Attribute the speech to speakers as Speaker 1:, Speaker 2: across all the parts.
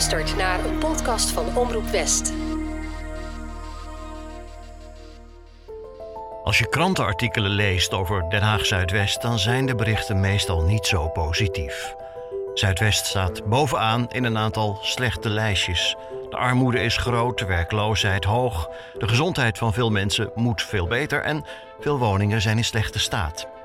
Speaker 1: luistert naar een podcast van Omroep West.
Speaker 2: Als je krantenartikelen leest over Den Haag Zuidwest, dan zijn de berichten meestal niet zo positief. Zuidwest staat bovenaan in een aantal slechte lijstjes. De armoede is groot, de werkloosheid hoog, de gezondheid van veel mensen moet veel beter en veel woningen zijn in slechte staat.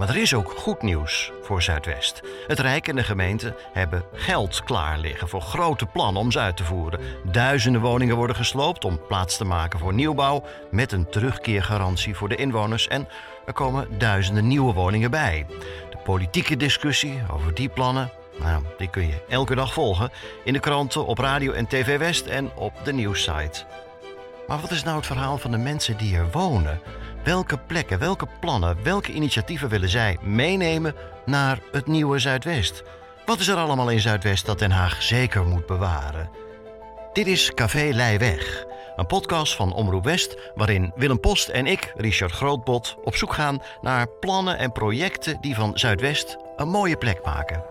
Speaker 2: Maar er is ook goed nieuws voor Zuidwest. Het Rijk en de gemeente hebben geld klaar liggen voor grote plannen om ze uit te voeren. Duizenden woningen worden gesloopt om plaats te maken voor nieuwbouw met een terugkeergarantie voor de inwoners en er komen duizenden nieuwe woningen bij. De politieke discussie over die plannen, nou, die kun je elke dag volgen in de kranten, op radio en TV West en op de nieuwssite. Maar wat is nou het verhaal van de mensen die er wonen? Welke plekken, welke plannen, welke initiatieven willen zij meenemen naar het nieuwe Zuidwest? Wat is er allemaal in Zuidwest dat Den Haag zeker moet bewaren? Dit is Café Leiweg, een podcast van Omroep West waarin Willem Post en ik, Richard Grootbot, op zoek gaan naar plannen en projecten die van Zuidwest een mooie plek maken.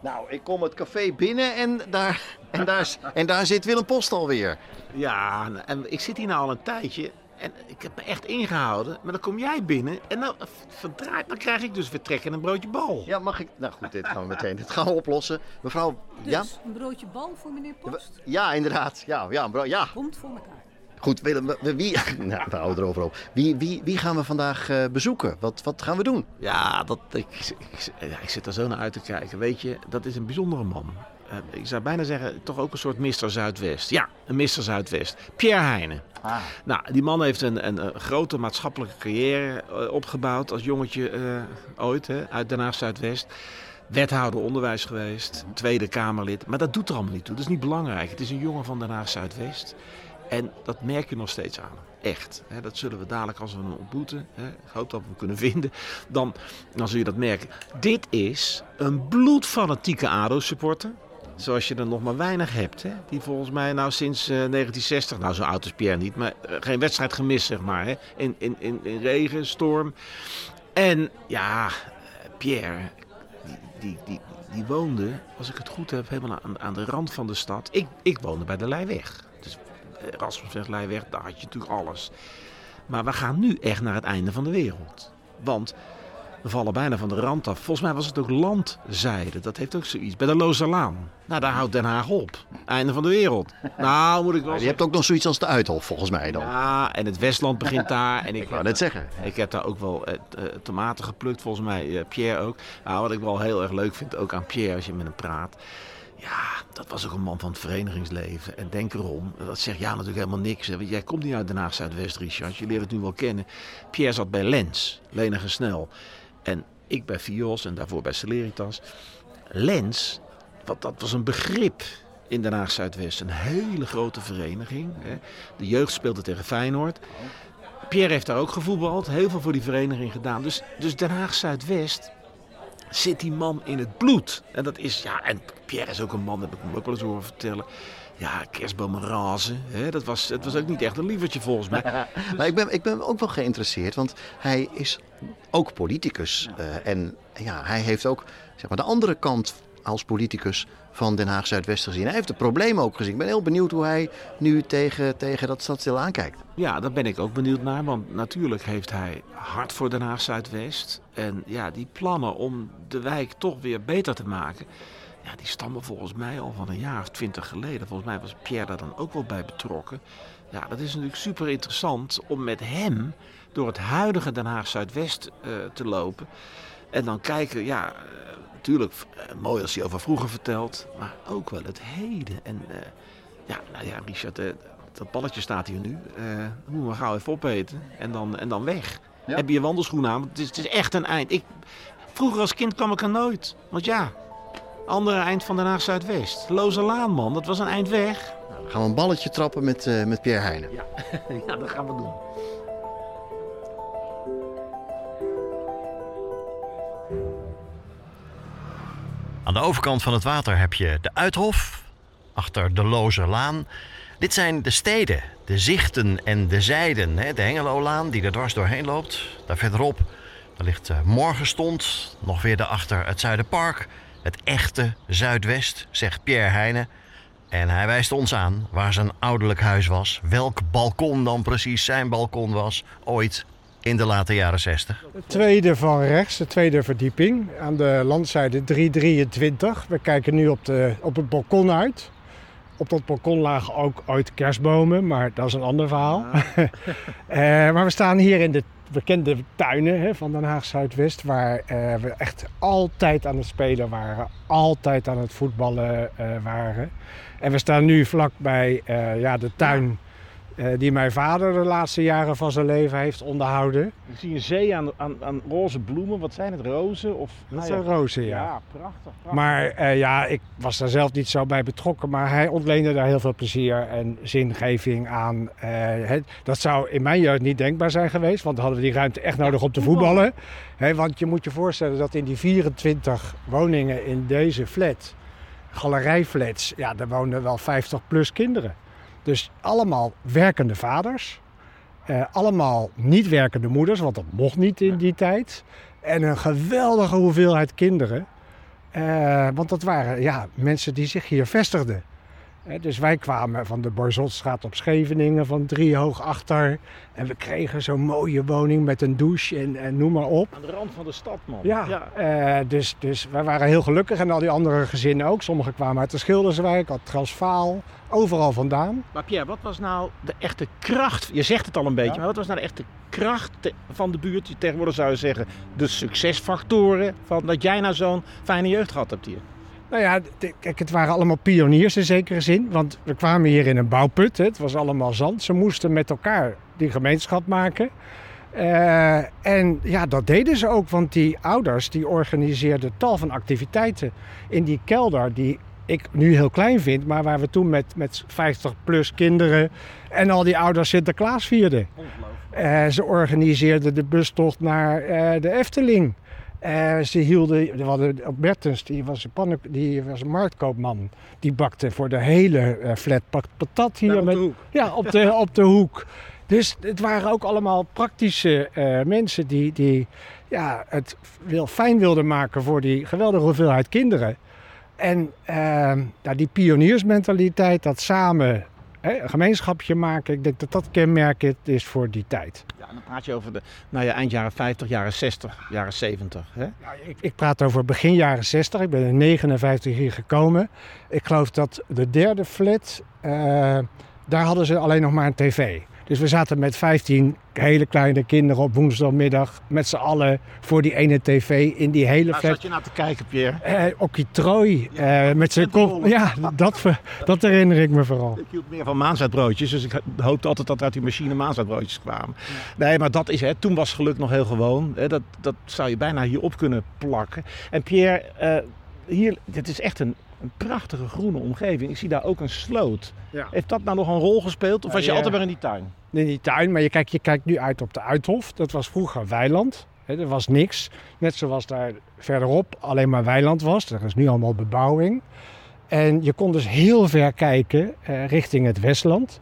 Speaker 3: Nou, ik kom het café binnen en daar, en daar, en daar zit Willem Post alweer.
Speaker 4: Ja, en ik zit hier nou al een tijdje en ik heb me echt ingehouden. Maar dan kom jij binnen en nou, verdraait, dan krijg ik dus weer trek en een broodje bal.
Speaker 3: Ja, mag ik? Nou goed, dit gaan we meteen dit gaan we oplossen. Mevrouw,
Speaker 5: Dus
Speaker 3: ja?
Speaker 5: een broodje bal voor meneer Post?
Speaker 3: Ja, inderdaad. Ja, ja, bro, ja.
Speaker 5: Komt voor elkaar.
Speaker 3: Goed, Willem, we- we- wie, nou, we houden erover op. Wie, wie, wie gaan we vandaag eh, bezoeken? Wat, wat gaan we doen?
Speaker 4: Ja, dat, ik, ik, ja, ik zit er zo naar uit te kijken. Weet je, dat is een bijzondere man. Eh, ik zou bijna zeggen, toch ook een soort Mr. Zuidwest. Ja, een Mr. Zuidwest. Pierre Heijnen. Nou, die man heeft een, een, grote maatschappelijke carrière eh, opgebouwd als jongetje eh, ooit, hè, uit Den Haag Zuidwest. Wethouder onderwijs geweest, Tweede Kamerlid. Maar dat doet er allemaal niet toe. Dat is niet belangrijk. Het is een jongen van Den Haag Zuidwest. En dat merk je nog steeds aan. Echt. Hè, dat zullen we dadelijk als we hem ontmoeten. Hè, ik hoop dat we hem kunnen vinden. Dan, dan zul je dat merken. Dit is een bloedfanatieke ADO-supporter. Zoals je er nog maar weinig hebt. Hè? Die volgens mij nou sinds eh, 1960, nou zo oud is Pierre niet, maar eh, geen wedstrijd gemist zeg maar. Hè? In, in, in, in regen, storm. En ja, eh, Pierre, die, die, die, die woonde, als ik het goed heb, helemaal aan, aan de rand van de stad. Ik, ik woonde bij de Leijweg. Dus eh, Erasmusweg, Leijweg, daar had je natuurlijk alles. Maar we gaan nu echt naar het einde van de wereld. Want we vallen bijna van de rand af. Volgens mij was het ook landzijde. Dat heeft ook zoiets. Bij de Lozerlaan. Nou, daar houdt Den Haag op. Einde van de wereld. Nou, moet ik wel
Speaker 3: Je hebt ook nog zoiets als de Uithof, volgens mij dan.
Speaker 4: Ja, en het Westland begint daar. En ik,
Speaker 3: Ik wou net zeggen.
Speaker 4: ik heb daar ook wel eh, eh, tomaten geplukt, volgens mij eh, Pierre ook. Nou, wat ik wel heel erg leuk vind, ook aan Pierre als je met hem praat. Ja, dat was ook een man van het verenigingsleven. En denk erom, dat zegt ja natuurlijk helemaal niks. Hè. Want jij komt niet uit Den Haag Zuidwest, Richard. Je leert het nu wel kennen. Pierre zat bij Lens, Lenig en Snel. En ik bij Fios en daarvoor bij Celeritas. Lens, wat, dat was een begrip in Den Haag Zuidwest. Een hele grote vereniging. Hè. De jeugd speelde tegen Feyenoord. Pierre heeft daar ook gevoetbald, heel veel voor die vereniging gedaan. Dus, dus Den Haag Zuidwest zit die man in het bloed. En dat is, ja, en Pierre is ook een man, dat heb ik hem ook wel eens horen vertellen. Ja, kerstbomen razen. Hè? Dat was, het was ook niet echt een lievertje volgens mij.
Speaker 3: Maar ik ben, ik ben ook wel geïnteresseerd, want hij is ook politicus. eh, en ja, hij heeft ook zeg maar, de andere kant als politicus van Den Haag Zuidwest gezien. Hij heeft de problemen ook gezien. Ik ben heel benieuwd hoe hij nu tegen, tegen dat stadstil aankijkt.
Speaker 4: Ja, daar ben ik ook benieuwd naar. Want natuurlijk heeft hij hart voor Den Haag Zuidwest. En ja, die plannen om de wijk toch weer beter te maken. Ja, die stammen volgens mij al van een jaar of twintig geleden. Volgens mij was Pierre daar dan ook wel bij betrokken. Ja, dat is natuurlijk super interessant om met hem door het huidige Den Haag Zuidwest eh, te lopen. En dan kijken, ja, eh, natuurlijk eh, mooi als hij over vroeger vertelt. Maar ook wel het heden. En eh, ja, nou ja, Richard, eh, dat balletje staat hier nu. Eh moeten we gauw even opeten en dan, en dan weg. Heb je je wandelschoenen aan? Want Het is, het is echt een eind. Ik, vroeger als kind kwam ik er nooit. Want ja, andere eind van Den Haag Zuidwest. Loze Laan, man. Dat was een eind weg.
Speaker 3: Dan gaan we een balletje trappen met, eh, met Pierre Heijnen.
Speaker 4: Ja, ja dat gaan we doen.
Speaker 2: Aan de overkant van het water heb je de Uithof, achter de Lozerlaan. Dit zijn de steden, de zichten en de zijden. hè. De Hengelolaan die er dwars doorheen loopt. Daar verderop daar ligt eh, Morgenstond, nog weer daarachter het Zuiderpark. Het echte Zuidwest, zegt Pierre Heijnen. En hij wijst ons aan waar zijn ouderlijk huis was. Welk balkon dan precies zijn balkon was, ooit in de late jaren 60.
Speaker 6: De tweede van rechts, de tweede verdieping, aan de landzijde 323. We kijken nu op, de, op het balkon uit. Op dat balkon lagen ook ooit kerstbomen, maar dat is een ander verhaal. Eh, maar we staan hier in de bekende tuinen hè, van Den Haag Zuidwest, waar eh, we echt altijd aan het spelen waren, altijd aan het voetballen eh, waren. En we staan nu vlakbij uh, ja, de tuin die mijn vader de laatste jaren van zijn leven heeft onderhouden.
Speaker 4: Ik zie een zee aan, aan, aan roze bloemen. Wat zijn het? Rozen? Of,
Speaker 6: Dat
Speaker 4: nou
Speaker 6: zijn rozen, ja.
Speaker 4: Ja, prachtig. prachtig.
Speaker 6: Maar uh, ja, ik was daar zelf niet zo bij betrokken. Maar hij ontleende daar heel veel plezier en zingeving aan. Uh, he, dat zou in mijn jeugd niet denkbaar zijn geweest. Want dan hadden we die ruimte echt nodig om te voetballen. He, want je moet je voorstellen dat in die 24 woningen in deze flat, galerijflats, ja, daar woonden wel 50 plus kinderen. Dus allemaal werkende vaders. Uh, allemaal niet werkende moeders, want dat mocht niet in die tijd. En een geweldige hoeveelheid kinderen. Uh, want dat waren ja, mensen die zich hier vestigden. Dus wij kwamen van de Borzotstraat op Scheveningen, van Driehoog achter. En we kregen zo'n mooie woning met een douche en, en, noem maar op.
Speaker 4: Aan de rand van de stad, man.
Speaker 6: Ja, ja. dus, dus wij waren heel gelukkig. En al die andere gezinnen ook. Sommigen kwamen uit de Schilderswijk, uit Transvaal overal vandaan.
Speaker 4: Maar Pierre, wat was nou de echte kracht? Je zegt het al een beetje, ja. maar wat was nou de echte kracht van de buurt? Tegenwoordig zou je zeggen de succesfactoren van dat jij nou zo'n fijne jeugd gehad hebt hier.
Speaker 6: Nou ja, kijk, het waren allemaal pioniers in zekere zin. Want we kwamen hier in een bouwput. Hè. Het was allemaal zand. Ze moesten met elkaar die gemeenschap maken. Uh, en ja, dat deden ze ook. Want die ouders die organiseerden tal van activiteiten in die kelder. Die ik nu heel klein vind, maar waar we toen met, met 50 plus kinderen en al die ouders Sinterklaas vierden. Uh, ze organiseerden de bustocht naar uh, de Efteling. Uh, ze hielden, we hadden op Bertens, die was, een pannen, die was een marktkoopman. Die bakte voor de hele flat patat hier.
Speaker 4: Ja, op
Speaker 6: met,
Speaker 4: de hoek.
Speaker 6: Ja, op de, op de hoek. Dus het waren ook allemaal praktische mensen die, die ja, het wil, fijn wilden maken voor die geweldige hoeveelheid kinderen. En uh, nou, die pioniersmentaliteit, dat samen hè, een gemeenschapje maken, ik denk dat dat kenmerkend is voor die tijd.
Speaker 4: Ja, dan praat je over de nou ja, eind jaren 50, jaren 60, jaren 70. Hè?
Speaker 6: Ja, ik, ik, praat over begin jaren 60. Ik ben in 59 hier gekomen. Ik geloof dat de derde flat, uh, daar hadden ze alleen nog maar een tv. Dus we zaten met 15 hele kleine kinderen op woensdagmiddag met z'n allen voor die ene tv in die hele
Speaker 4: Waar
Speaker 6: flat.
Speaker 4: zat je nou te kijken, Pierre?
Speaker 6: Uh, Okkitrooi uh, met zijn kop. Ja, dat, dat herinner ik me vooral.
Speaker 4: Ik hield meer van maanzuidbroodjes, dus ik hoopte altijd dat er uit die machine maanzuidbroodjes kwamen. Ja. Nee, maar dat is het. Toen was geluk nog heel gewoon. Dat, dat zou je bijna hier op kunnen plakken. En Pierre, uh, hier, dit is echt een, een prachtige groene omgeving. Ik zie daar ook een sloot. Ja. Heeft dat nou nog een rol gespeeld? Of was je altijd maar in die tuin?
Speaker 6: In die tuin, maar je kijkt, je kijkt nu uit op de Uithof. Dat was vroeger weiland. He, er was niks. Net zoals daar verderop alleen maar weiland was. Er is nu allemaal bebouwing. En je kon dus heel ver kijken uh, richting het Westland.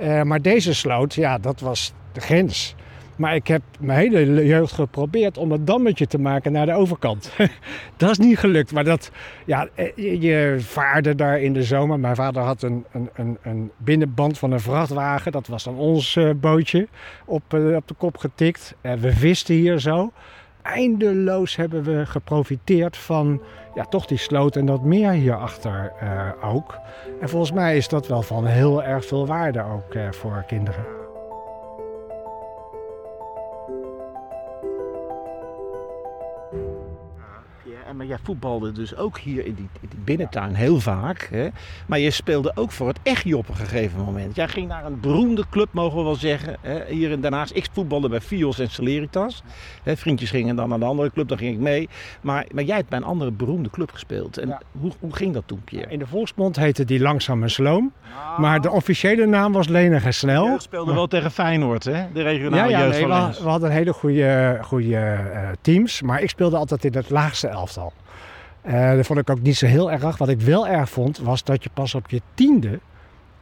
Speaker 6: Uh, maar deze sloot, ja, dat was de grens. Maar ik heb mijn hele jeugd geprobeerd om een dammetje te maken naar de overkant. dat is niet gelukt. Maar dat, ja, je vaarde daar in de zomer. Mijn vader had een, een, een, binnenband van een vrachtwagen. Dat was dan ons uh, bootje op, uh, op de kop getikt. Uh, we visten hier zo. Eindeloos hebben we geprofiteerd van ja, toch die sloot en dat meer hierachter ook. En volgens mij is dat wel van heel erg veel waarde ook voor kinderen.
Speaker 4: Jij voetbalde dus ook hier in die, in die binnentuin heel vaak. Hè? Maar je speelde ook voor het Echi op een gegeven moment. Jij ging naar een beroemde club, mogen we wel zeggen, hè? hier in Den Haag. Ik voetbalde bij Fios en Celeritas. Hè? Vriendjes gingen dan naar de andere club, daar ging ik mee. Maar, maar jij hebt bij een andere beroemde club gespeeld. En ja. hoe, hoe ging dat toen, Pierre?
Speaker 6: In de volksmond heette die Langzaam en Sloom. Ah. Maar de officiële naam was Lenig en Snel.
Speaker 4: Je speelde wel tegen Feyenoord, hè? de regionale
Speaker 6: ja, ja,
Speaker 4: jeugd
Speaker 6: nee, we, we hadden hele goede, goede uh, teams. Maar ik speelde altijd in het laagste elftal. Uh, dat vond ik ook niet zo heel erg. Wat ik wel erg vond, was dat je pas op je tiende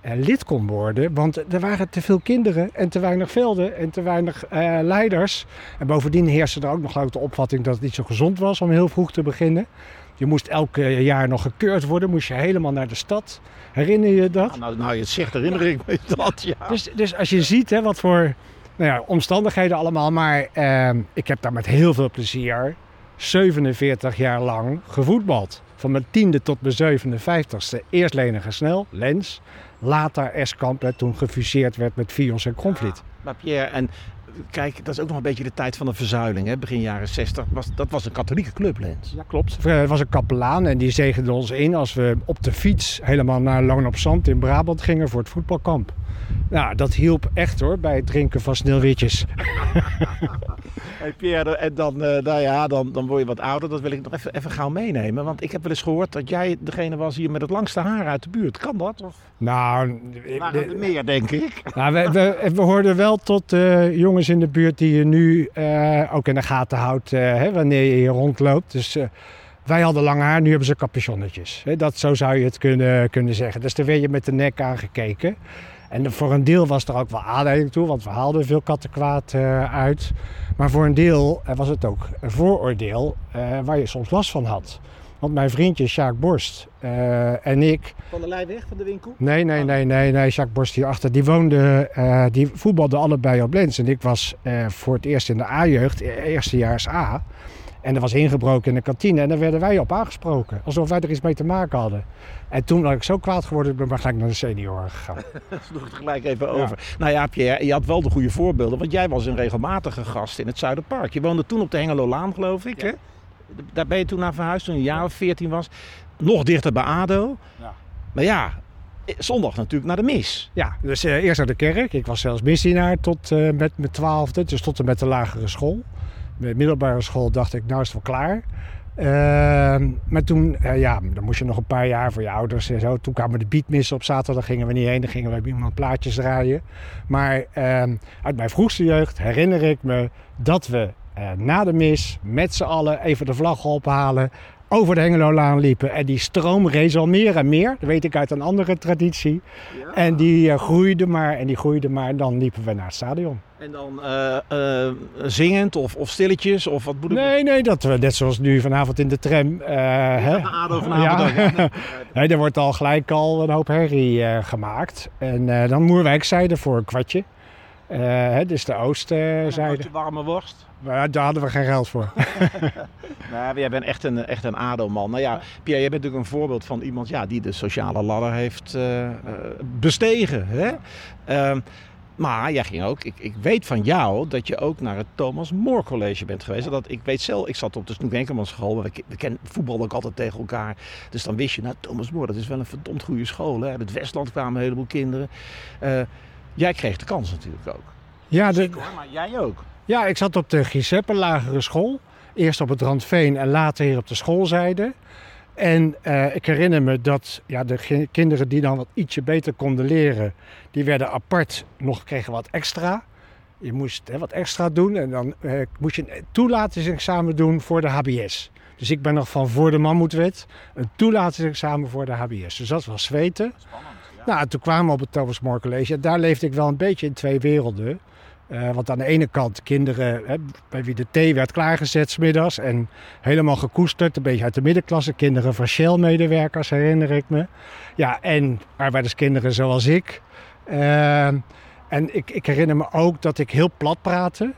Speaker 6: uh, lid kon worden. Want er waren te veel kinderen en te weinig velden en te weinig uh, leiders. En bovendien heerste er ook nog de opvatting dat het niet zo gezond was om heel vroeg te beginnen. Je moest elke jaar nog gekeurd worden, moest je helemaal naar de stad. Herinner je dat?
Speaker 4: Nou, nou je zegt, herinner ik me dat, ja.
Speaker 6: Dus, dus als je ziet hè, wat voor nou ja, omstandigheden allemaal, maar eh, ik heb daar met heel veel plezier 47 jaar lang gevoetbald. Van mijn tiende tot mijn 57ste. Eerst Lenige Snel, Lens. Later Eskamp, hè, toen gefuseerd werd met Vios en Kromvliet.
Speaker 4: Maar Pierre, en kijk, dat is ook nog een beetje de tijd van de verzuiling. Hè? Begin jaren 60, was, dat was een katholieke club, Lens.
Speaker 6: Ja, klopt. Er was een kapelaan en die zegende ons in als we op de fiets helemaal naar Loon op Zand in Brabant gingen voor het voetbalkamp. Nou, dat hielp echt hoor, bij het drinken van sneeuwwitjes.
Speaker 4: Hey Pierre, en dan, eh, nou ja, dan, dan word je wat ouder. Dat wil ik nog even, even gauw meenemen. Want ik heb wel eens gehoord dat jij degene was hier met het langste haar uit de buurt. Kan dat? Of
Speaker 6: Nou,
Speaker 4: waren er meer, denk ik?
Speaker 6: Nou, we, we, we hoorden wel tot jongens in de buurt die je nu eh, ook in de gaten houdt eh, hè, wanneer je hier rondloopt. Dus wij hadden lang haar, nu hebben ze capuchonnetjes. Hè, dat, zo zou je het kunnen, kunnen zeggen. Dus daar werd je met de nek aangekeken. En voor een deel was er ook wel aanleiding toe, want we haalden veel kattenkwaad eh, uit. Maar voor een deel eh, was het ook een vooroordeel eh, waar je soms last van had. Want mijn vriendje Sjaak Borst en ik,
Speaker 4: Van de Leijweg, van de winkel?
Speaker 6: Nee, nee, nee, nee, nee. Jacques Borst hierachter. Die woonde, die voetbalde allebei op Lens. En ik was voor het eerst in de A-jeugd, eh, eerstejaars A. En er was ingebroken in de kantine. En daar werden wij op aangesproken. Alsof wij er iets mee te maken hadden. En toen was ik zo kwaad geworden, ben ik maar gelijk naar de senioren gegaan.
Speaker 4: Dat sloeg het gelijk even over. Nou ja, Pierre, je had wel de goede voorbeelden. Want jij was een regelmatige gast in het Zuiderpark. Je woonde toen op de Hengelolaan, geloof ik. Hè? Daar ben je toen naar verhuisd toen je een jaar of veertien was. Nog dichter bij ADO.
Speaker 6: Ja.
Speaker 4: Maar ja, zondag natuurlijk naar de mis.
Speaker 6: Ja, dus eh, eerst naar de kerk. Ik was zelfs misdienaar tot eh, met mijn twaalfde. Dus tot en met de lagere school. Met de middelbare school dacht ik, nou is het wel klaar. Ehm, maar toen, eh, ja, dan moest je nog een paar jaar voor je ouders en zo. Toen kwamen de beatmissen op zaterdag, gingen we niet heen. Dan gingen we bij iemand plaatjes draaien. Maar ehm, uit mijn vroegste jeugd herinner ik me dat we eh, na de mis met z'n allen even de vlag ophalen. Over de Hengelolaan liepen. En die stroom rees al meer en meer. Dat weet ik uit een andere traditie. En die eh, groeide maar en die groeide maar. En dan liepen we naar het stadion.
Speaker 4: En dan eh, eh, zingend of, of stilletjes of wat ik...
Speaker 6: Nee, nee, dat we net zoals nu vanavond in de tram. eh, hè?
Speaker 4: ADO vanavond
Speaker 6: Ja. nee, er wordt al gelijk al een hoop herrie gemaakt. En dan Moerwijkzijde voor een kwartje. Eh, hè, dus de
Speaker 4: Een
Speaker 6: oostzijde.
Speaker 4: potje warme worst.
Speaker 6: Maar daar hadden we geen geld voor.
Speaker 4: Nou, jij bent echt een, echt een ADO-man. Nou ja, Pierre, jij bent natuurlijk een voorbeeld van iemand ja, die de sociale ladder heeft eh, eh, bestegen. Hè? Ehm, maar jij ging ook, ik, ik weet van jou dat je ook naar het Thomas More College bent geweest. Dat, ik weet zelf, ik zat op de Snoek Enkelmans school, we, we ken, voetbalden ook altijd tegen elkaar. Dus dan wist je, nou Thomas More, dat is wel een verdomd goede school. Hè? Uit het Westland kwamen een heleboel kinderen. Eh, jij kreeg de kans natuurlijk ook.
Speaker 6: Ja, de,
Speaker 4: hoor, maar jij ook.
Speaker 6: ja, ik zat op de Giuseppe lagere school. Eerst op het Randveen en later hier op de schoolzijde. En eh, ik herinner me dat ja, de ki- kinderen die dan wat ietsje beter konden leren, die werden apart nog kregen wat extra. Je moest hè, wat extra doen en dan eh, moest je een toelatingsexamen doen voor de HBS. Dus ik ben nog van voor de Mammoetwet een toelatingsexamen voor de HBS. Dus dat was zweten. Nou, toen kwamen we op het Thomas More College. En daar leefde ik wel een beetje in twee werelden. Eh, want aan de ene kant kinderen hè, bij wie de thee werd klaargezet smiddags en helemaal gekoesterd, een beetje uit de middenklasse. Kinderen van Shell-medewerkers herinner ik me. Ja, en arbeiderskinderen zoals ik. Eh, en ik, ik herinner me ook dat ik heel plat praatte.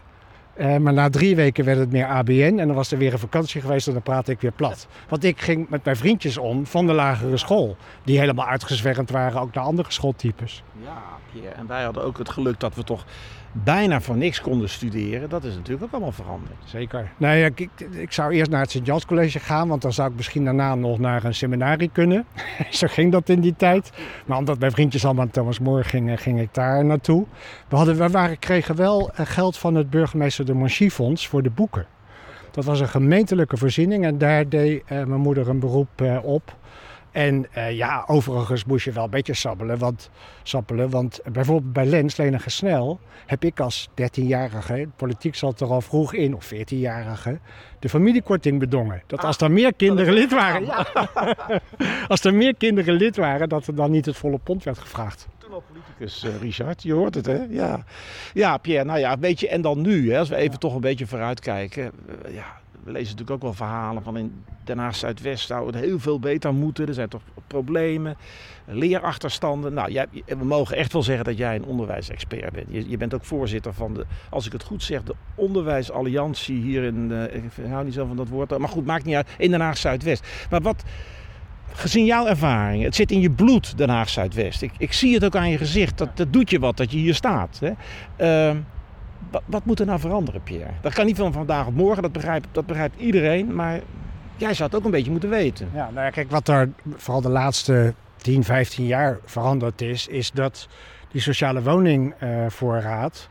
Speaker 6: Eh, maar na drie weken werd het meer ABN en dan was er weer een vakantie geweest en dan praatte ik weer plat. Want ik ging met mijn vriendjes om van de lagere school, die helemaal uitgezwermd waren, ook naar andere schooltypes.
Speaker 4: Ja, Pierre. En wij hadden ook het geluk dat we toch bijna voor niks konden studeren. Dat is natuurlijk ook allemaal veranderd.
Speaker 6: Zeker. Nee, ik, ik, ik zou eerst naar het Sint-Jans College gaan, want dan zou ik misschien daarna nog naar een seminarie kunnen. Zo ging dat in die tijd. Maar omdat mijn vriendjes allemaal aan Thomas More gingen, ging ik daar naartoe. We, hadden, we waren, kregen wel eh, geld van het burgemeester de Monchy-fonds voor de boeken. Dat was een gemeentelijke voorziening en daar deed eh, mijn moeder een beroep eh, op. En eh, ja, overigens moest je wel een beetje sappelen, want, sappelen, want bijvoorbeeld bij Lens, Lenige Snel, heb ik als 13-jarige, politiek zat er al vroeg in, of 14-jarige, de familiekorting bedongen. Dat als er meer kinderen lid waren, ja, als er meer kinderen lid waren, dat er dan niet het volle pond werd gevraagd.
Speaker 4: Toen al politicus, eh, Richard. Je hoort het, hè? Ja. Ja, Pierre. Nou ja, weet je, en dan nu, hè, als we even toch een beetje vooruitkijken. eh, ja, we lezen natuurlijk ook wel verhalen van in Den Haag Zuidwest zou het heel veel beter moeten. Er zijn toch problemen, leerachterstanden. Nou, jij, we mogen echt wel zeggen dat jij een onderwijsexpert bent. Je, je bent ook voorzitter van de, als ik het goed zeg, de onderwijsalliantie hier in, uh, ik hou niet zo van dat woord, maar goed, maakt niet uit, in Den Haag Zuidwest. Maar wat, gezien jouw ervaring, het zit in je bloed, Den Haag Zuidwest. Ik, ik zie het ook aan je gezicht, dat, dat doet je wat dat je hier staat. Hè? Uh, wat, moet er nou veranderen, Pierre? Dat kan niet van vandaag op morgen, dat begrijpt, dat begrijpt iedereen. Maar jij zou het ook een beetje moeten weten.
Speaker 6: Ja, nou kijk, wat er vooral de laatste 10, 15 jaar veranderd is, is dat die sociale woningvoorraad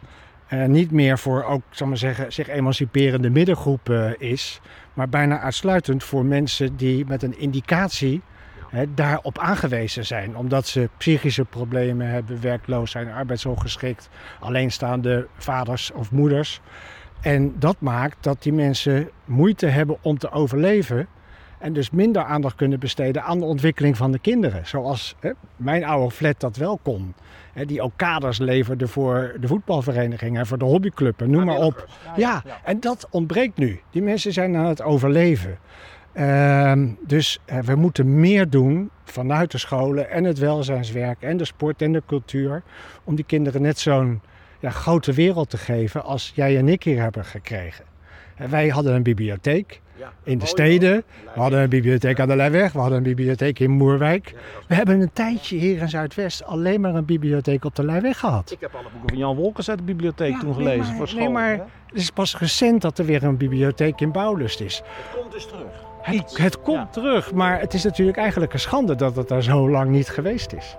Speaker 6: uh, niet meer voor ook, maar zeggen, zich emanciperende middengroepen is, maar bijna uitsluitend voor mensen die met een indicatie hè, daarop aangewezen zijn. Omdat ze psychische problemen hebben, werkloos zijn, arbeidsongeschikt, alleenstaande vaders of moeders. En dat maakt dat die mensen moeite hebben om te overleven. En dus minder aandacht kunnen besteden aan de ontwikkeling van de kinderen. Zoals hè, mijn oude flat dat wel kon. Hè, die ook kaders leverde voor de voetbalverenigingen, voor de hobbyclubben, noem maar op. Ja, en dat ontbreekt nu. Die mensen zijn aan het overleven. Uh, dus uh, we moeten meer doen vanuit de scholen en het welzijnswerk en de sport en de cultuur. Om die kinderen net zo'n ja, grote wereld te geven als jij en ik hier hebben gekregen. En wij hadden een bibliotheek in de steden. We hadden een bibliotheek aan de Leijweg. We hadden een bibliotheek in Moerwijk. We hebben een tijdje hier in Zuidwest alleen maar een bibliotheek op de Leijweg gehad.
Speaker 4: Ik heb alle boeken van Jan Wolkers uit de bibliotheek ja, toen gelezen
Speaker 6: nee, maar,
Speaker 4: voor school.
Speaker 6: Nee, maar het is pas recent dat er weer een bibliotheek in Bouwlust is.
Speaker 4: Het komt dus terug.
Speaker 6: Het, het komt ja. terug, maar het is natuurlijk eigenlijk een schande dat het daar zo lang niet geweest is.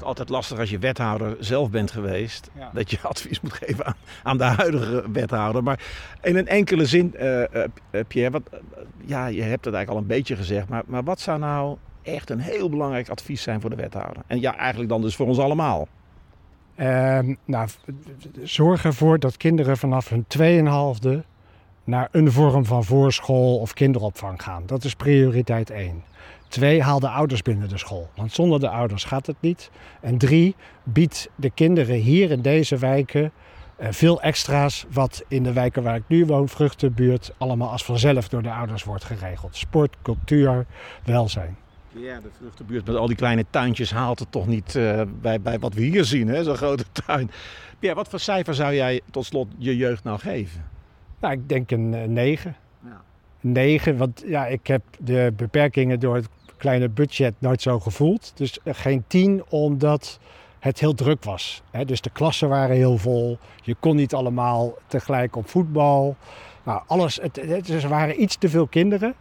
Speaker 4: is altijd lastig als je wethouder zelf bent geweest. Ja. Dat je advies moet geven aan, aan, de huidige wethouder. Maar in een enkele zin, uh, uh, Pierre, wat, uh, ja, je hebt het eigenlijk al een beetje gezegd. Maar, maar wat zou nou echt een heel belangrijk advies zijn voor de wethouder? En ja, eigenlijk dan dus voor ons allemaal.
Speaker 6: Nou, zorg ervoor dat kinderen vanaf hun 2,5e naar een vorm van voorschool of kinderopvang gaan. Dat is prioriteit 1. Twee, haal de ouders binnen de school. Want zonder de ouders gaat het niet. En drie, bied de kinderen hier in deze wijken uh, veel extra's. Wat in de wijken waar ik nu woon, vruchtenbuurt, allemaal als vanzelf door de ouders wordt geregeld. Sport, cultuur, welzijn.
Speaker 4: Ja, de vruchtenbuurt met al die kleine tuintjes haalt het toch niet uh, bij, bij wat we hier zien, zo'n grote tuin. Pierre, wat voor cijfer zou jij tot slot je jeugd nou geven?
Speaker 6: Nou, ik denk een 9. Ja. 9, want ja, ik heb de beperkingen door het kleine budget nooit zo gevoeld. Dus geen 10 omdat het heel druk was. Dus de klassen waren heel vol. Je kon niet allemaal tegelijk op voetbal. Nou, alles, het, het, er waren iets te veel kinderen.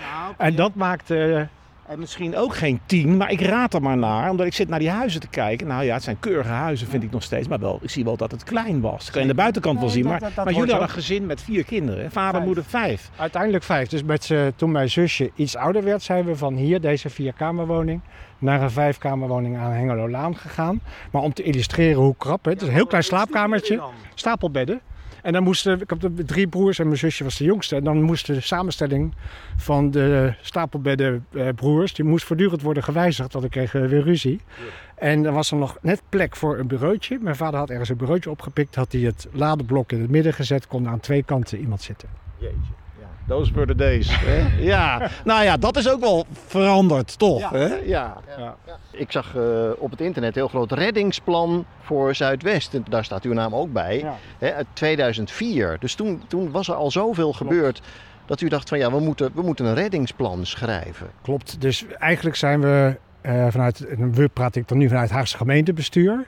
Speaker 6: Nou, en dat maakte
Speaker 4: en misschien ook geen tien, maar ik raad er maar naar, omdat ik zit naar die huizen te kijken. Nou ja, het zijn keurige huizen, vind ik nog steeds, maar wel, ik zie wel dat het klein was. Ik kan in de buitenkant wel zien, maar, maar jullie hadden een gezin met vier kinderen, vader, vijf. moeder, vijf.
Speaker 6: Uiteindelijk vijf. Dus met, toen mijn zusje iets ouder werd, zijn we van hier, deze vierkamerwoning, naar een vijfkamerwoning aan Hengelolaan gegaan. Maar om te illustreren hoe krap, het is een heel klein slaapkamertje, stapelbedden. En dan moesten, ik heb drie broers en mijn zusje was de jongste. En dan moest de samenstelling van de stapelbedden eh, broers, die moest voortdurend worden gewijzigd, want ik kreeg uh, weer ruzie. En er was er nog net plek voor een bureautje. Mijn vader had ergens een bureautje opgepikt, had hij het ladeblok in het midden gezet, kon aan twee kanten iemand zitten.
Speaker 4: Jeetje. Those were the days. Hè? Ja, nou ja, dat is ook wel veranderd, toch? Ja. Hè? Ja.
Speaker 3: ja. Ik zag uh, op het internet een heel groot reddingsplan voor Zuidwest. En daar staat uw naam ook bij. Hè, uit 2004. Dus toen, toen was er al zoveel Klopt. gebeurd dat u dacht van ja, we moeten, we moeten een reddingsplan schrijven.
Speaker 6: Klopt. Dus eigenlijk zijn we uh, vanuit, we praat ik dan nu vanuit Haagse gemeentebestuur.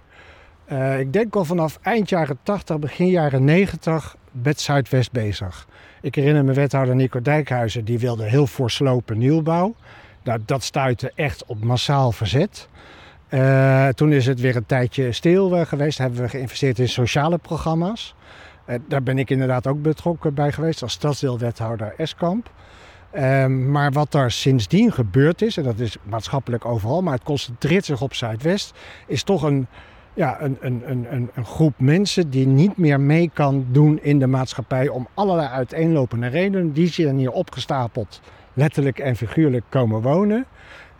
Speaker 6: Uh, ik denk al vanaf eind jaren 80, begin jaren 90 met Zuidwest bezig. Ik herinner me wethouder Nico Dijkhuizen, die wilde heel voorslopen nieuwbouw. Nou, dat stuitte echt op massaal verzet. Uh, toen is het weer een tijdje stil uh, geweest. Hebben we geïnvesteerd in sociale programma's. Uh, daar ben ik inderdaad ook betrokken bij geweest als stadsdeelwethouder Eskamp. maar wat er sindsdien gebeurd is, en dat is maatschappelijk overal, maar het concentreert zich op Zuidwest, is toch een ja, een, een, een, een groep mensen die niet meer mee kan doen in de maatschappij om allerlei uiteenlopende redenen. Die zijn hier opgestapeld, letterlijk en figuurlijk komen wonen.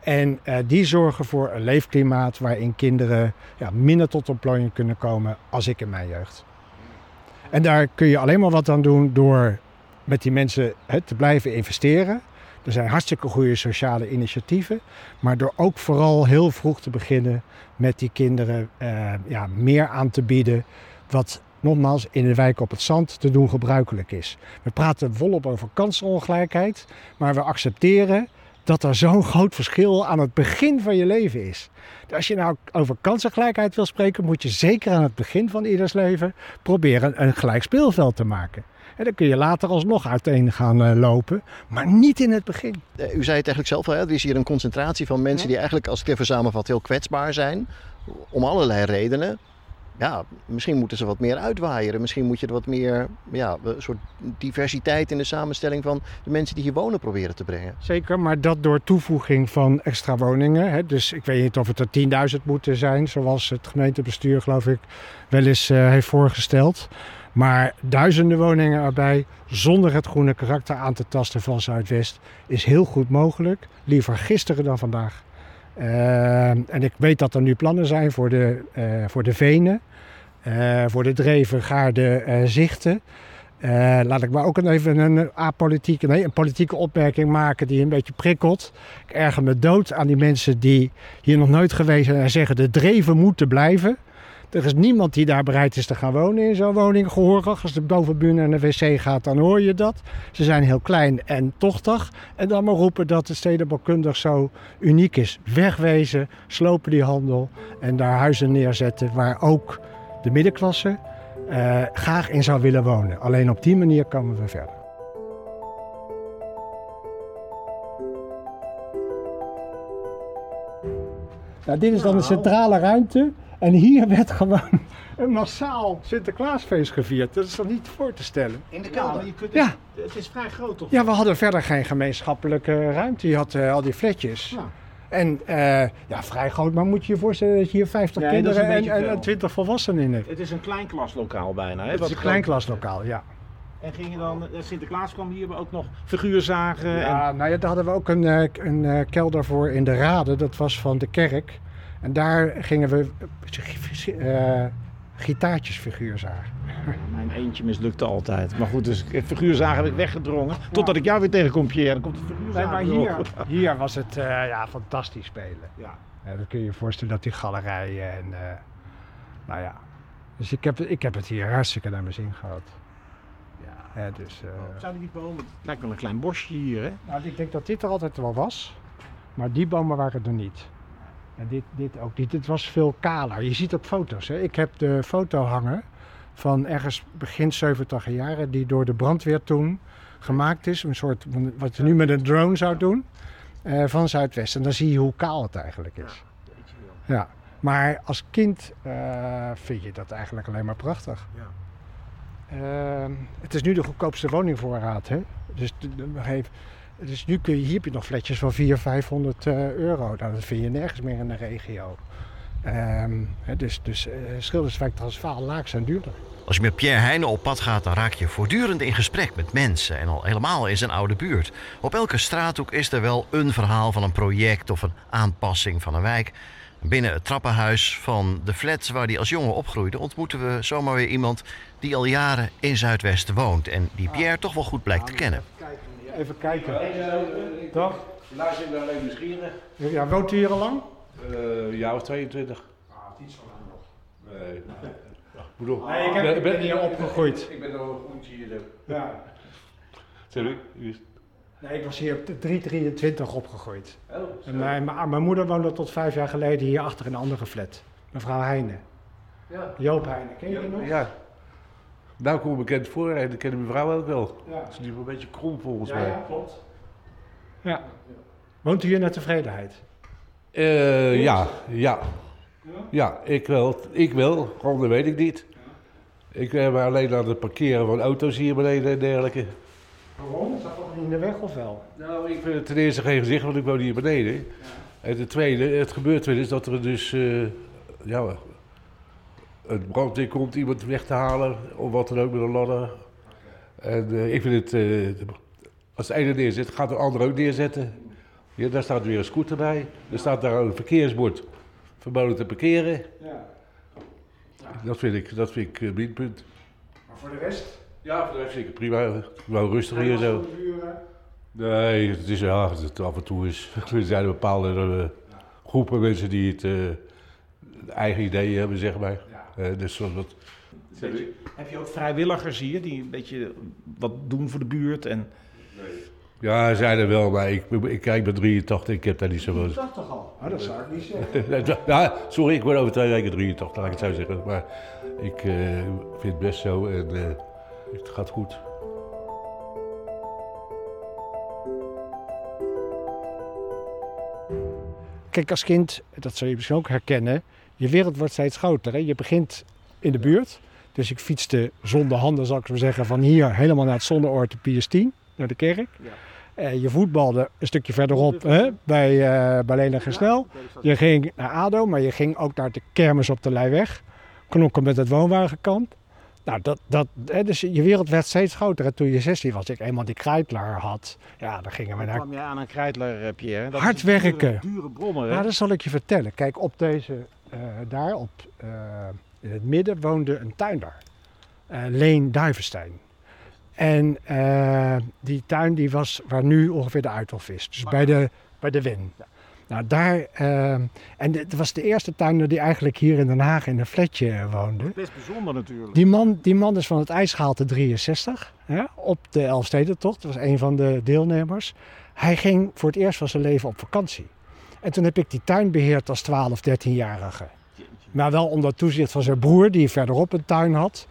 Speaker 6: En eh, die zorgen voor een leefklimaat waarin kinderen ja, minder tot ontplooiing kunnen komen als ik in mijn jeugd. En daar kun je alleen maar wat aan doen door met die mensen te blijven investeren. Er zijn hartstikke goede sociale initiatieven. Maar door ook vooral heel vroeg te beginnen met die kinderen eh, ja, meer aan te bieden. Wat nogmaals in de wijk op het zand te doen gebruikelijk is. We praten volop over kansenongelijkheid. Maar we accepteren dat er zo'n groot verschil aan het begin van je leven is. Als je nou over kansengelijkheid wil spreken, moet je zeker aan het begin van ieders leven proberen een gelijk speelveld te maken. En dan kun je later alsnog uiteen gaan eh, lopen, maar niet in het begin.
Speaker 3: Eh, U zei het eigenlijk zelf al, hè? er is hier een concentratie van mensen die eigenlijk, als ik het even samenvat, heel kwetsbaar zijn. Om allerlei redenen. Ja, misschien moeten ze wat meer uitwaaieren. Misschien moet je er wat meer ja, een soort diversiteit in de samenstelling van de mensen die hier wonen proberen te brengen.
Speaker 6: Zeker, maar dat door toevoeging van extra woningen. Hè. Dus ik weet niet of het er 10.000 moeten zijn, zoals het gemeentebestuur geloof ik wel eens eh, heeft voorgesteld. Maar duizenden woningen erbij, zonder het groene karakter aan te tasten van Zuidwest, is heel goed mogelijk. Liever gisteren dan vandaag. Uh, en ik weet dat er nu plannen zijn voor de, uh, voor de venen, uh, voor de dreven, gaarde, zichten. laat ik maar ook even een apolitieke, nee, een politieke opmerking maken die een beetje prikkelt. Ik erger me dood aan die mensen die hier nog nooit geweest zijn en zeggen de dreven moeten blijven. Er is niemand die daar bereid is te gaan wonen in zo'n woning. Gehoorig, als de bovenbuur naar de wc gaat, dan hoor je dat. Ze zijn heel klein en tochtig. En dan maar roepen dat het stedenbouwkundig zo uniek is. Wegwezen, slopen die handel en daar huizen neerzetten waar ook de middenklasse uh, graag in zou willen wonen. Alleen op die manier komen we verder. Nou, dit is dan de centrale ruimte. En hier werd gewoon een massaal Sinterklaasfeest gevierd. Dat is toch niet voor te stellen?
Speaker 4: In de kelder? Ja, kunt,
Speaker 6: ja.
Speaker 4: Het is vrij groot toch?
Speaker 6: Ja, we hadden verder geen gemeenschappelijke ruimte. Je had uh, al die flatjes. Ja. En uh, ja, vrij groot, maar moet je je voorstellen dat je hier 50
Speaker 4: Nee,
Speaker 6: kinderen en,
Speaker 4: beetje
Speaker 6: en, en 20 volwassenen in hebt.
Speaker 4: Het is een klein klaslokaal bijna. Hè?
Speaker 6: Het
Speaker 4: Wat
Speaker 6: is een
Speaker 4: groot.
Speaker 6: klein klaslokaal, ja.
Speaker 4: En ging je dan, eh, Sinterklaas kwam hier ook nog figuurzagen. En,
Speaker 6: Ja, nou ja, daar hadden we ook een, eh, een eh, kelder voor in de Rade. Dat was van de kerk. En daar gingen we zagen.
Speaker 4: Mijn eentje mislukte altijd. Maar goed, dus figuurzagen heb ik weggedrongen. Totdat ik jou weer tegenkom, Pierre. Dan komt het
Speaker 6: Nee,
Speaker 4: figuurzagen
Speaker 6: maar hier, hier was het eh, ja, fantastisch spelen.
Speaker 4: Ja.
Speaker 6: Ja, dan kun je je voorstellen dat die galerijen en... nou ja. Dus ik heb, ik heb het hier hartstikke naar mijn zin gehad.
Speaker 4: Ja.
Speaker 6: Ja, dus, eh,
Speaker 4: Zou die niet bomen? Het lijkt wel een klein bosje hier, hè?
Speaker 6: nou, ik denk dat dit er altijd wel was. Maar die bomen waren er niet. En dit, dit ook niet. Het was veel kaler. Je ziet op foto's. Hè. Ik heb de foto hangen van ergens begin 70 jaren. Die door de brandweer toen gemaakt is. Een soort, wat je nu met een drone zou doen. eh, van Zuidwest. En dan zie je hoe kaal het eigenlijk is. Ja. Maar als kind eh, vind je dat eigenlijk alleen maar prachtig.
Speaker 4: Ja.
Speaker 6: Ehm, het is nu de goedkoopste woningvoorraad. Hè? Dus, de- de- dus nu kun je, hier heb je nog flatjes van 400, 500 eh, euro. Nou, dat vind je nergens meer in de regio. Ehm, hè, dus dus eh, Schilderswijk, Transvaal, Laak zijn duurder.
Speaker 2: Als je met Pierre Heijnen op pad gaat, dan raak je voortdurend in gesprek met mensen. En al helemaal in zijn oude buurt. Op elke straathoek is er wel een verhaal van een project of een aanpassing van een wijk. Binnen het trappenhuis van de flat waar hij als jongen opgroeide, ontmoeten we zomaar weer iemand die al jaren in Zuidwest woont. En die Pierre toch wel goed blijkt te kennen.
Speaker 6: Even kijken. Dag.
Speaker 7: Luister ik naar alleen nieuwsgierig.
Speaker 6: Ja, woont u hier al lang?
Speaker 7: Uh, jaar of 22. Ah, niet zo lang nog. Nee. Ik bedoel,
Speaker 6: Nee, ik, heb, ik ben hier opgegroeid.
Speaker 7: Ik ben nog een groentje hier.
Speaker 6: Ja.
Speaker 7: Sorry?
Speaker 6: Nee, ik was hier op de 323 opgegroeid.
Speaker 7: Oh,
Speaker 6: En mijn, mijn, mijn moeder woonde tot vijf jaar geleden hier achter in een andere flat. Mevrouw Heijnen.
Speaker 7: Ja.
Speaker 6: Joop Heijnen, ken je die nog?
Speaker 7: Ja. Nou, kom ik bekend voor en dat kennen mijn vrouw ook wel.
Speaker 6: Ja.
Speaker 7: Dat is een beetje krom volgens
Speaker 6: Ja,
Speaker 7: mij.
Speaker 6: ja, klopt. Ja. Woont u hier naar tevredenheid?
Speaker 7: Eh, ja, ja. Ja, ik wel. Ik wel, gewoon dat weet ik niet. Ik ben maar alleen aan het parkeren van auto's hier beneden en dergelijke.
Speaker 6: Waarom? Is dat toch niet in de weg of wel?
Speaker 7: Nou, ik vind het ten eerste geen gezicht, want ik woon hier beneden. En ten tweede, het gebeurt wel eens dat er dus, eh, ja, een brandweer komt iemand weg te halen, of wat dan ook met een ladder. En eh, ik vind het, eh, als de ene neerzet, gaat de ander ook neerzetten. Ja, daar staat weer een scooter bij. Er staat daar een verkeersbord. Verboden te parkeren.
Speaker 6: Ja.
Speaker 7: Dat vind ik, dat vind ik een minpunt.
Speaker 6: Maar voor de rest?
Speaker 7: Ja, voor de rest vind ik het prima. Wel rustig hier zo. Nee, het is ja, het af en toe is. Er zijn bepaalde eh, groepen mensen die het eh, eigen ideeën hebben, zeg maar. Eh, dus wat.
Speaker 4: Heb je ook vrijwilligers hier die een beetje wat doen voor de buurt? En...
Speaker 7: Ja, er zijn er wel, maar ik, ik kijk bij 83, ik heb daar niet zoveel.
Speaker 6: Dat toch al? Oh, dat zou ik niet zeggen.
Speaker 7: ja, sorry, ik word over twee weken 83, laat ik het zo zeggen. Maar ik eh, vind het best zo en eh, het gaat goed.
Speaker 6: Kijk, als kind, dat zul je misschien ook herkennen, je wereld wordt steeds groter. Hè? Je begint in de buurt. Dus ik fietste zonder handen, zal ik zo zeggen, van hier helemaal naar het zonneoord de Piers 10, naar de kerk. Eh, je voetbalde een stukje verderop hè, bij, eh bij Lena Gesnel. Je ging naar ADO, maar je ging ook naar de kermis op de Leiweg. Knokken met het woonwagenkamp. Nou, dat, dat, hè, dus je wereld werd steeds groter. En toen je 16 was, ik eenmaal die krijtlaar had. Ja, dan gingen we naar
Speaker 4: kwam je aan een krijtler, Pierre. Dat
Speaker 6: Hard
Speaker 4: dure-
Speaker 6: werken.
Speaker 4: Dure brommer, hè?
Speaker 6: ja, dat zal ik je vertellen. Kijk, op deze, eh, daar op, eh, in het midden woonde een tuinder. Eh, Leen Duivenstein. En eh, die tuin die was waar nu ongeveer de Uithof is. Dus bij de, bij de Wen. Nou, daar... eh, en het was de eerste tuinder die eigenlijk hier in Den Haag in een flatje woonde.
Speaker 4: Best bijzonder natuurlijk.
Speaker 6: Die man, die man is van het IJsgehalte 63 hè, op de Elfstedentocht. Dat was een van de deelnemers. Hij ging voor het eerst van zijn leven op vakantie. En toen heb ik die tuin beheerd als 12, 13-jarige. Maar wel onder toezicht van zijn broer, die verderop een tuin had.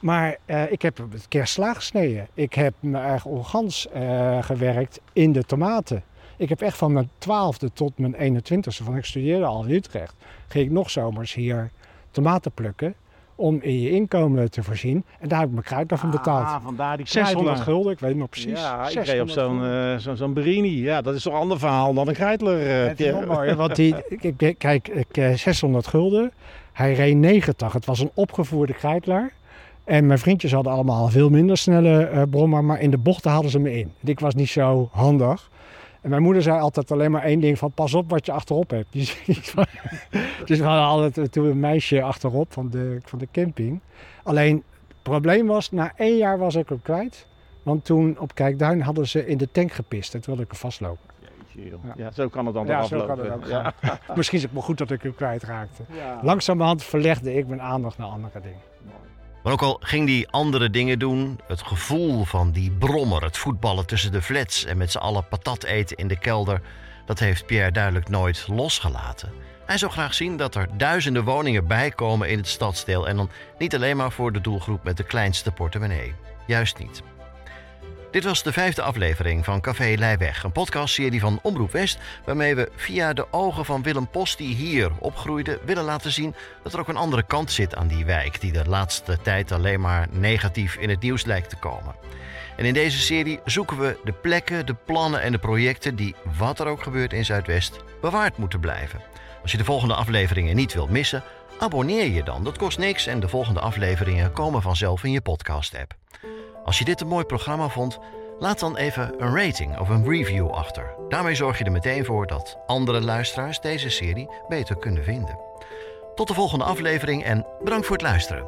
Speaker 6: Maar eh, ik heb het keer sla gesneden. Ik heb mijn eigen organs eh, gewerkt in de tomaten. Ik heb echt van mijn twaalfde tot mijn 21ste, van ik studeerde al in Utrecht, ging ik nog zomers hier tomaten plukken om in je inkomen te voorzien. En daar heb ik mijn kruid van betaald.
Speaker 4: Ah, vandaar die
Speaker 6: 600
Speaker 4: krijtler.
Speaker 6: gulden, ik weet het nog precies.
Speaker 4: Ja, ik reed
Speaker 6: 600
Speaker 4: op zo'n eh, zo'n zo'n Berini. Ja, dat is toch een ander verhaal dan een eh,
Speaker 6: wel mooi, hè, want die, ik- kijk, ik, eh, 600 gulden. Hij reed 90. Het was een opgevoerde krijtlaar. En mijn vriendjes hadden allemaal veel minder snelle eh brommer, maar in de bochten hadden ze me in. Ik was niet zo handig. En mijn moeder zei altijd alleen maar één ding van pas op wat je achterop hebt. Dus we hadden altijd toen een meisje achterop van de, van de camping. Alleen het probleem was, na één jaar was ik hem kwijt. Want toen op Kijkduin hadden ze in de tank gepist en toen wilde ik er vastlopen. Ja.
Speaker 4: Ja, zo kan het dan
Speaker 6: Ja, zo kan
Speaker 4: aflopen.
Speaker 6: het ook
Speaker 4: ja.
Speaker 6: Misschien is het maar goed dat ik hem kwijtraakte.
Speaker 4: Ja.
Speaker 6: Langzamerhand verlegde ik mijn aandacht naar andere dingen.
Speaker 2: Maar ook al ging die andere dingen doen, het gevoel van die brommer, het voetballen tussen de flats en met z'n allen patat eten in de kelder, dat heeft Pierre duidelijk nooit losgelaten. Hij zou graag zien dat er duizenden woningen bijkomen in het stadsdeel en dan niet alleen maar voor de doelgroep met de kleinste portemonnee. Juist niet. Dit was de vijfde aflevering van Café Leiweg, een podcastserie van Omroep West, waarmee we via de ogen van Willem Post, die hier opgroeide, willen laten zien dat er ook een andere kant zit aan die wijk, die de laatste tijd alleen maar negatief in het nieuws lijkt te komen. En in deze serie zoeken we de plekken, de plannen en de projecten die, wat er ook gebeurt in Zuidwest, bewaard moeten blijven. Als je de volgende afleveringen niet wilt missen, abonneer je dan. Dat kost niks en de volgende afleveringen komen vanzelf in je podcast-app. Als je dit een mooi programma vond, laat dan even een rating of een review achter. Daarmee zorg je er meteen voor dat andere luisteraars deze serie beter kunnen vinden. Tot de volgende aflevering en bedankt voor het luisteren.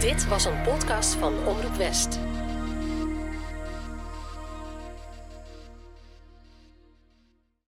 Speaker 1: Dit was een podcast van Omroep West.